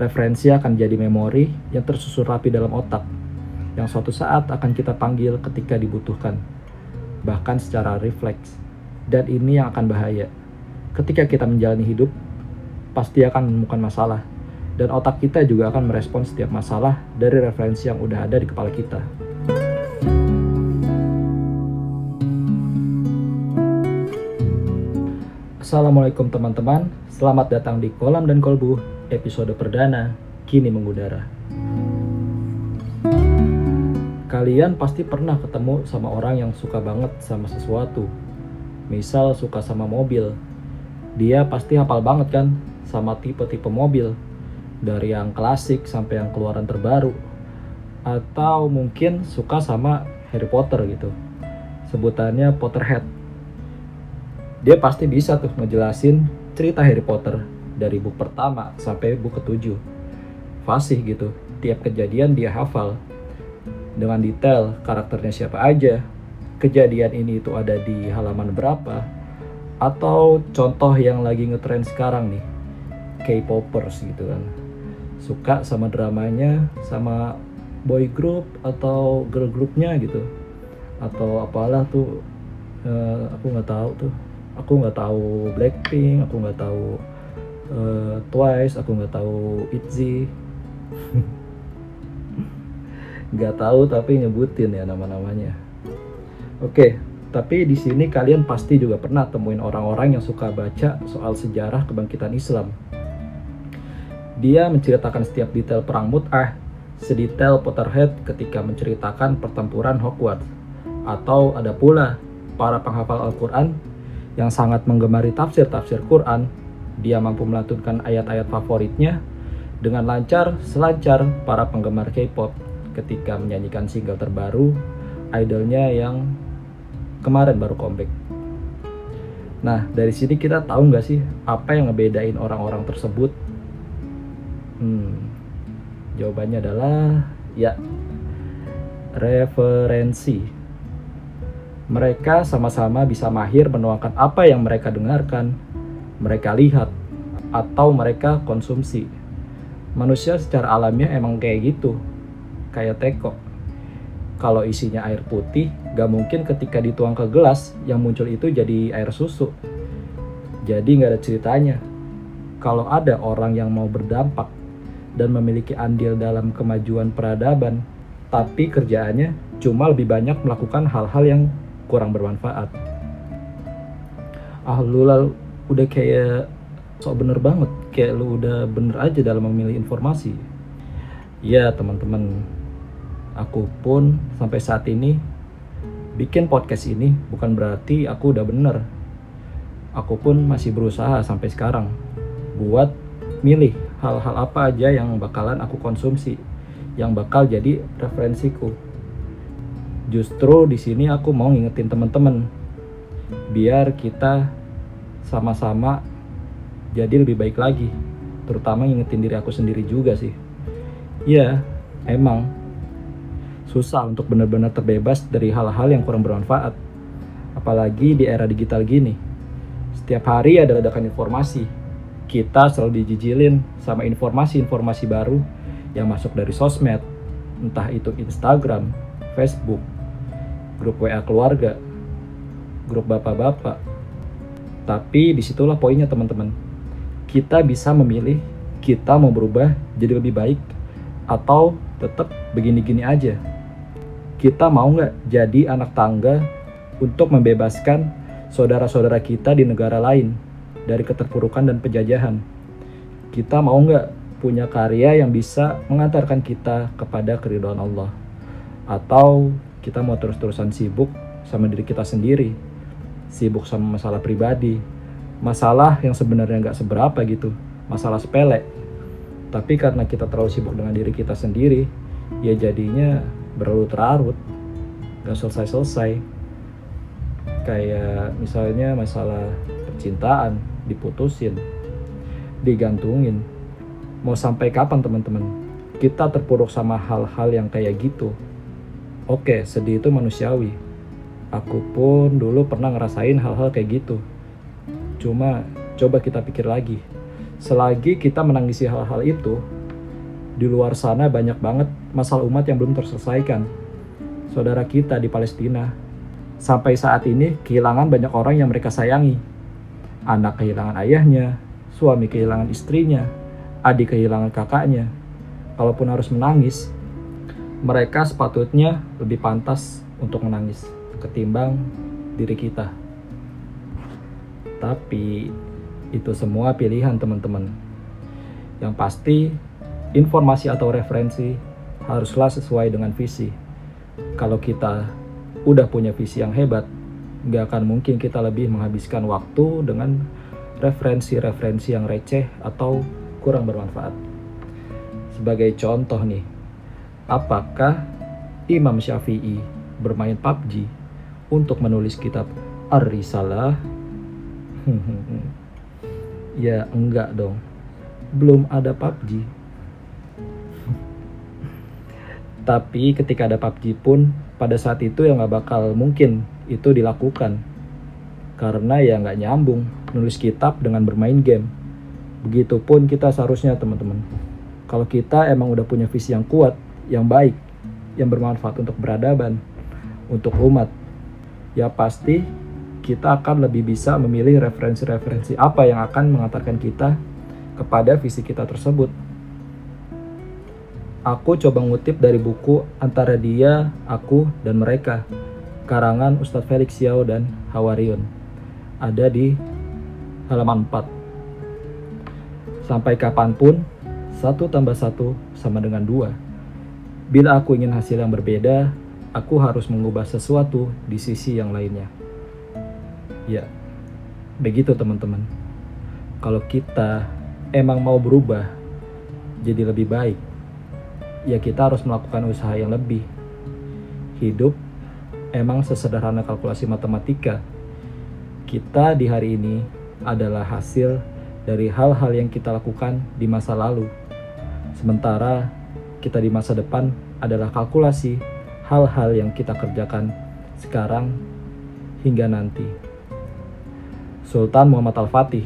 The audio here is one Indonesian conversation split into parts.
Referensi akan jadi memori yang tersusun rapi dalam otak, yang suatu saat akan kita panggil ketika dibutuhkan, bahkan secara refleks. Dan ini yang akan bahaya. Ketika kita menjalani hidup, pasti akan menemukan masalah, dan otak kita juga akan merespon setiap masalah dari referensi yang udah ada di kepala kita. Assalamualaikum teman-teman, selamat datang di Kolam dan Kolbu, episode perdana, kini mengudara. Kalian pasti pernah ketemu sama orang yang suka banget sama sesuatu. Misal suka sama mobil. Dia pasti hafal banget kan sama tipe-tipe mobil. Dari yang klasik sampai yang keluaran terbaru. Atau mungkin suka sama Harry Potter gitu. Sebutannya Potterhead dia pasti bisa tuh ngejelasin cerita Harry Potter dari buku pertama sampai buku ketujuh. Fasih gitu, tiap kejadian dia hafal dengan detail karakternya siapa aja, kejadian ini itu ada di halaman berapa, atau contoh yang lagi ngetrend sekarang nih, K-popers gitu kan. Suka sama dramanya, sama boy group atau girl groupnya gitu, atau apalah tuh, uh, aku nggak tahu tuh. Aku nggak tahu Blackpink aku nggak tahu uh, Twice aku nggak tahu ITZY. Nggak tahu tapi nyebutin ya nama-namanya. Oke tapi di sini kalian pasti juga pernah temuin orang-orang yang suka baca soal sejarah kebangkitan Islam. Dia menceritakan setiap detail perang Mut'ah sedetail Potterhead ketika menceritakan pertempuran Hogwarts. Atau ada pula para penghafal Al-Quran yang sangat menggemari tafsir-tafsir Quran, dia mampu melantunkan ayat-ayat favoritnya dengan lancar selancar para penggemar K-pop ketika menyanyikan single terbaru idolnya yang kemarin baru comeback. Nah, dari sini kita tahu nggak sih apa yang ngebedain orang-orang tersebut? Hmm, jawabannya adalah ya referensi. Mereka sama-sama bisa mahir menuangkan apa yang mereka dengarkan, mereka lihat, atau mereka konsumsi. Manusia secara alamiah emang kayak gitu, kayak teko. Kalau isinya air putih, gak mungkin ketika dituang ke gelas, yang muncul itu jadi air susu. Jadi gak ada ceritanya. Kalau ada orang yang mau berdampak dan memiliki andil dalam kemajuan peradaban, tapi kerjaannya cuma lebih banyak melakukan hal-hal yang kurang bermanfaat ah lu lalu udah kayak sok bener banget. Kayak lu udah bener aja dalam memilih informasi. Ya teman-teman. Aku pun sampai saat ini bikin podcast ini bukan berarti aku udah bener. Aku pun masih berusaha sampai sekarang buat milih hal-hal apa aja yang bakalan aku konsumsi yang bakal jadi referensiku. Justru di sini aku mau ngingetin teman-teman biar kita sama-sama jadi lebih baik lagi. Terutama ngingetin diri aku sendiri juga sih. Ya emang susah untuk benar-benar terbebas dari hal-hal yang kurang bermanfaat. Apalagi di era digital gini. Setiap hari ada ledakan informasi. Kita selalu dijijilin sama informasi-informasi baru yang masuk dari sosmed. Entah itu Instagram, Facebook, grup WA keluarga, grup bapak-bapak. Tapi di situlah poinnya teman-teman. Kita bisa memilih kita mau berubah jadi lebih baik atau tetap begini-gini aja. Kita mau nggak jadi anak tangga untuk membebaskan saudara-saudara kita di negara lain dari keterpurukan dan penjajahan. Kita mau nggak punya karya yang bisa mengantarkan kita kepada keridhaan Allah. Atau kita mau terus-terusan sibuk sama diri kita sendiri, sibuk sama masalah pribadi, masalah yang sebenarnya nggak seberapa gitu, masalah sepele. Tapi karena kita terlalu sibuk dengan diri kita sendiri, ya jadinya berlarut-larut, nggak selesai-selesai. Kayak misalnya masalah percintaan, diputusin, digantungin. Mau sampai kapan teman-teman? Kita terpuruk sama hal-hal yang kayak gitu Oke, sedih itu manusiawi. Aku pun dulu pernah ngerasain hal-hal kayak gitu. Cuma coba kita pikir lagi. Selagi kita menangisi hal-hal itu, di luar sana banyak banget masalah umat yang belum terselesaikan. Saudara kita di Palestina, sampai saat ini kehilangan banyak orang yang mereka sayangi. Anak kehilangan ayahnya, suami kehilangan istrinya, adik kehilangan kakaknya. Kalaupun harus menangis, mereka sepatutnya lebih pantas untuk menangis ketimbang diri kita. Tapi itu semua pilihan teman-teman. Yang pasti informasi atau referensi haruslah sesuai dengan visi. Kalau kita udah punya visi yang hebat, nggak akan mungkin kita lebih menghabiskan waktu dengan referensi-referensi yang receh atau kurang bermanfaat. Sebagai contoh nih, apakah Imam Syafi'i bermain PUBG untuk menulis kitab Ar-Risalah? ya enggak dong. Belum ada PUBG. Tapi ketika ada PUBG pun pada saat itu ya nggak bakal mungkin itu dilakukan. Karena ya nggak nyambung nulis kitab dengan bermain game. Begitupun kita seharusnya teman-teman. Kalau kita emang udah punya visi yang kuat, yang baik, yang bermanfaat untuk beradaban, untuk umat, ya pasti kita akan lebih bisa memilih referensi-referensi apa yang akan mengantarkan kita kepada visi kita tersebut. Aku coba ngutip dari buku Antara Dia, Aku, dan Mereka, karangan Ustadz Felix Yao dan Hawariun. Ada di halaman 4. Sampai kapan pun, satu tambah satu sama dengan dua Bila aku ingin hasil yang berbeda, aku harus mengubah sesuatu di sisi yang lainnya. Ya, begitu teman-teman. Kalau kita emang mau berubah jadi lebih baik, ya kita harus melakukan usaha yang lebih. Hidup emang sesederhana kalkulasi matematika. Kita di hari ini adalah hasil dari hal-hal yang kita lakukan di masa lalu. Sementara kita di masa depan adalah kalkulasi hal-hal yang kita kerjakan sekarang hingga nanti. Sultan Muhammad Al-Fatih,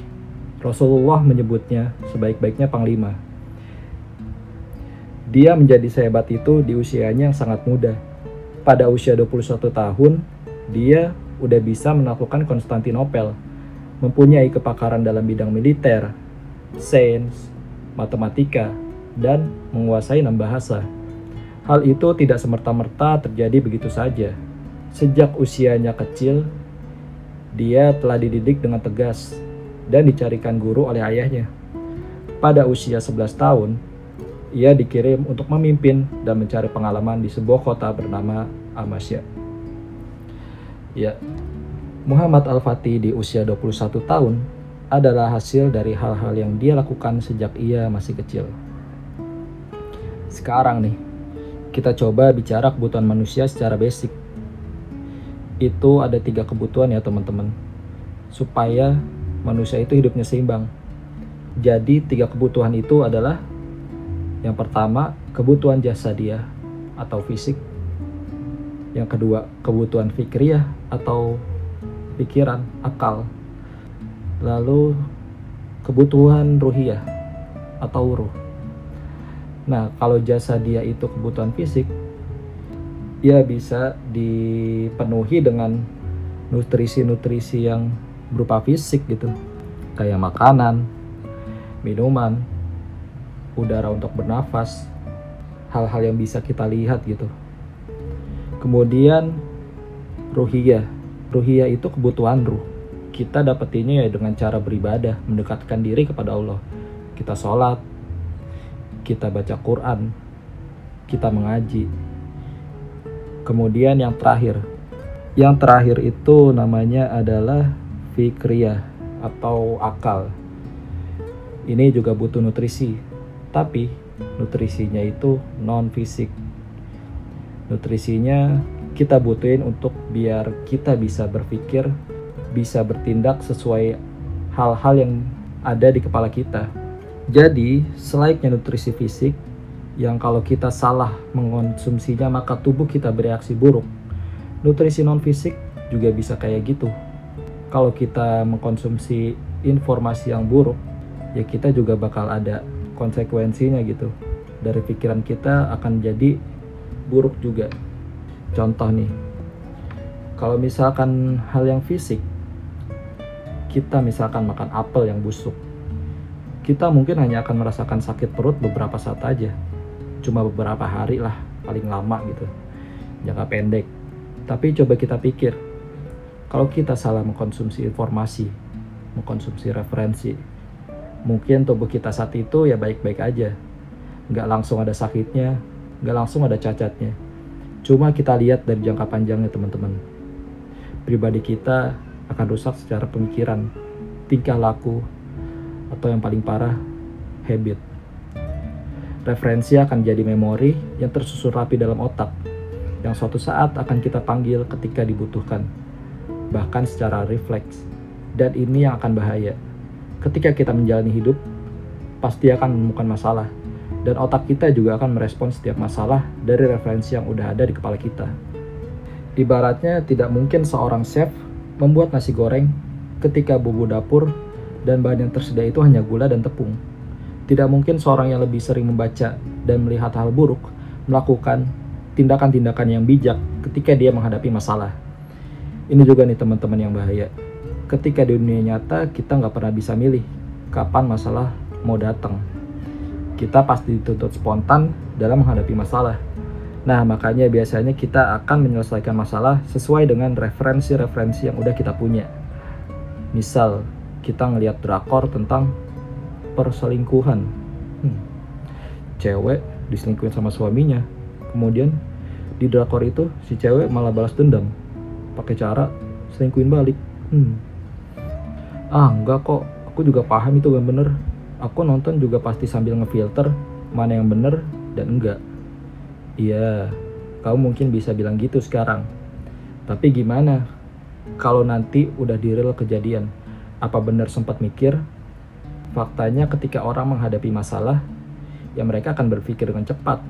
Rasulullah menyebutnya sebaik-baiknya panglima. Dia menjadi sehebat itu di usianya yang sangat muda. Pada usia 21 tahun, dia udah bisa menaklukkan Konstantinopel, mempunyai kepakaran dalam bidang militer, sains, matematika, dan menguasai enam bahasa. Hal itu tidak semerta-merta terjadi begitu saja. Sejak usianya kecil, dia telah dididik dengan tegas dan dicarikan guru oleh ayahnya. Pada usia 11 tahun, ia dikirim untuk memimpin dan mencari pengalaman di sebuah kota bernama Amasya. Ya, Muhammad Al-Fatih di usia 21 tahun adalah hasil dari hal-hal yang dia lakukan sejak ia masih kecil. Sekarang nih, kita coba bicara kebutuhan manusia secara basic. Itu ada tiga kebutuhan ya teman-teman. Supaya manusia itu hidupnya seimbang. Jadi tiga kebutuhan itu adalah yang pertama kebutuhan jasa dia atau fisik. Yang kedua kebutuhan fikriyah atau pikiran, akal. Lalu kebutuhan ruhiyah atau ruh. Nah, kalau jasa dia itu kebutuhan fisik, ya bisa dipenuhi dengan nutrisi-nutrisi yang berupa fisik gitu. Kayak makanan, minuman, udara untuk bernafas, hal-hal yang bisa kita lihat gitu. Kemudian ruhiyah. Ruhiyah itu kebutuhan ruh. Kita dapetinnya ya dengan cara beribadah, mendekatkan diri kepada Allah. Kita sholat, kita baca Quran, kita mengaji. Kemudian yang terakhir, yang terakhir itu namanya adalah fikriyah atau akal. Ini juga butuh nutrisi, tapi nutrisinya itu non fisik. Nutrisinya kita butuhin untuk biar kita bisa berpikir, bisa bertindak sesuai hal-hal yang ada di kepala kita. Jadi, selainnya nutrisi fisik, yang kalau kita salah mengonsumsinya maka tubuh kita bereaksi buruk. Nutrisi non fisik juga bisa kayak gitu. Kalau kita mengkonsumsi informasi yang buruk, ya kita juga bakal ada konsekuensinya gitu. dari pikiran kita akan jadi buruk juga. Contoh nih, kalau misalkan hal yang fisik, kita misalkan makan apel yang busuk, kita mungkin hanya akan merasakan sakit perut beberapa saat aja, cuma beberapa hari lah, paling lama gitu, jangka pendek. Tapi coba kita pikir, kalau kita salah mengkonsumsi informasi, mengkonsumsi referensi, mungkin tubuh kita saat itu ya baik-baik aja, nggak langsung ada sakitnya, nggak langsung ada cacatnya. Cuma kita lihat dari jangka panjangnya teman-teman. Pribadi kita akan rusak secara pemikiran, tingkah laku, atau yang paling parah, habit. Referensi akan jadi memori yang tersusun rapi dalam otak, yang suatu saat akan kita panggil ketika dibutuhkan, bahkan secara refleks. Dan ini yang akan bahaya. Ketika kita menjalani hidup, pasti akan menemukan masalah, dan otak kita juga akan merespon setiap masalah dari referensi yang udah ada di kepala kita. Ibaratnya tidak mungkin seorang chef membuat nasi goreng ketika bumbu dapur dan bahan yang tersedia itu hanya gula dan tepung. Tidak mungkin seorang yang lebih sering membaca dan melihat hal buruk melakukan tindakan-tindakan yang bijak ketika dia menghadapi masalah. Ini juga nih teman-teman yang bahaya. Ketika di dunia nyata kita nggak pernah bisa milih kapan masalah mau datang kita pasti dituntut spontan dalam menghadapi masalah. Nah, makanya biasanya kita akan menyelesaikan masalah sesuai dengan referensi-referensi yang udah kita punya. Misal, kita ngelihat drakor tentang perselingkuhan. Hmm. Cewek diselingkuhin sama suaminya. Kemudian di drakor itu si cewek malah balas dendam. Pakai cara selingkuhin balik. Hmm. Ah, enggak kok. Aku juga paham itu gak bener aku nonton juga pasti sambil ngefilter mana yang bener dan enggak. Iya, kamu mungkin bisa bilang gitu sekarang. Tapi gimana kalau nanti udah di real kejadian? Apa benar sempat mikir? Faktanya ketika orang menghadapi masalah, ya mereka akan berpikir dengan cepat,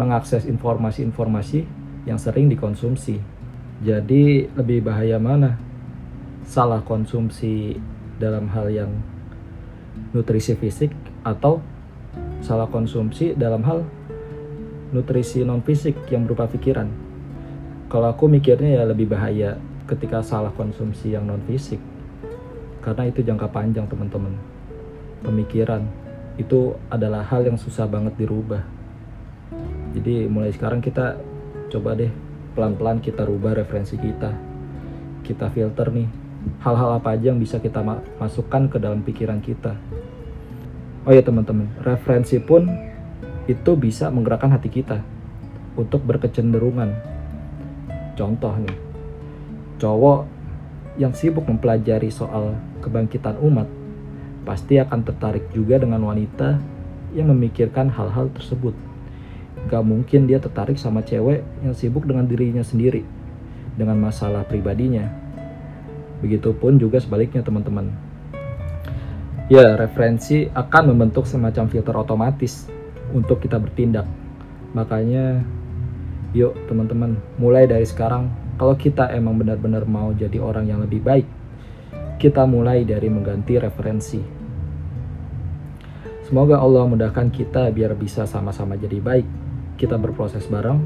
mengakses informasi-informasi yang sering dikonsumsi. Jadi lebih bahaya mana? Salah konsumsi dalam hal yang nutrisi fisik atau salah konsumsi dalam hal nutrisi non fisik yang berupa pikiran. Kalau aku mikirnya ya lebih bahaya ketika salah konsumsi yang non fisik. Karena itu jangka panjang, teman-teman. Pemikiran itu adalah hal yang susah banget dirubah. Jadi mulai sekarang kita coba deh pelan-pelan kita rubah referensi kita. Kita filter nih hal-hal apa aja yang bisa kita ma masukkan ke dalam pikiran kita. Oh ya teman-teman, referensi pun itu bisa menggerakkan hati kita untuk berkecenderungan. Contoh nih, cowok yang sibuk mempelajari soal kebangkitan umat pasti akan tertarik juga dengan wanita yang memikirkan hal-hal tersebut. Gak mungkin dia tertarik sama cewek yang sibuk dengan dirinya sendiri, dengan masalah pribadinya Begitupun juga sebaliknya teman-teman. Ya, referensi akan membentuk semacam filter otomatis untuk kita bertindak. Makanya, yuk teman-teman, mulai dari sekarang, kalau kita emang benar-benar mau jadi orang yang lebih baik, kita mulai dari mengganti referensi. Semoga Allah mudahkan kita biar bisa sama-sama jadi baik. Kita berproses bareng,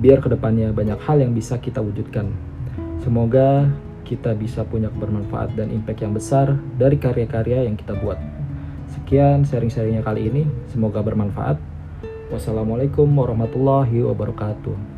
biar ke depannya banyak hal yang bisa kita wujudkan. Semoga kita bisa punya bermanfaat dan impact yang besar dari karya-karya yang kita buat. Sekian sharing-sharingnya kali ini, semoga bermanfaat. Wassalamualaikum warahmatullahi wabarakatuh.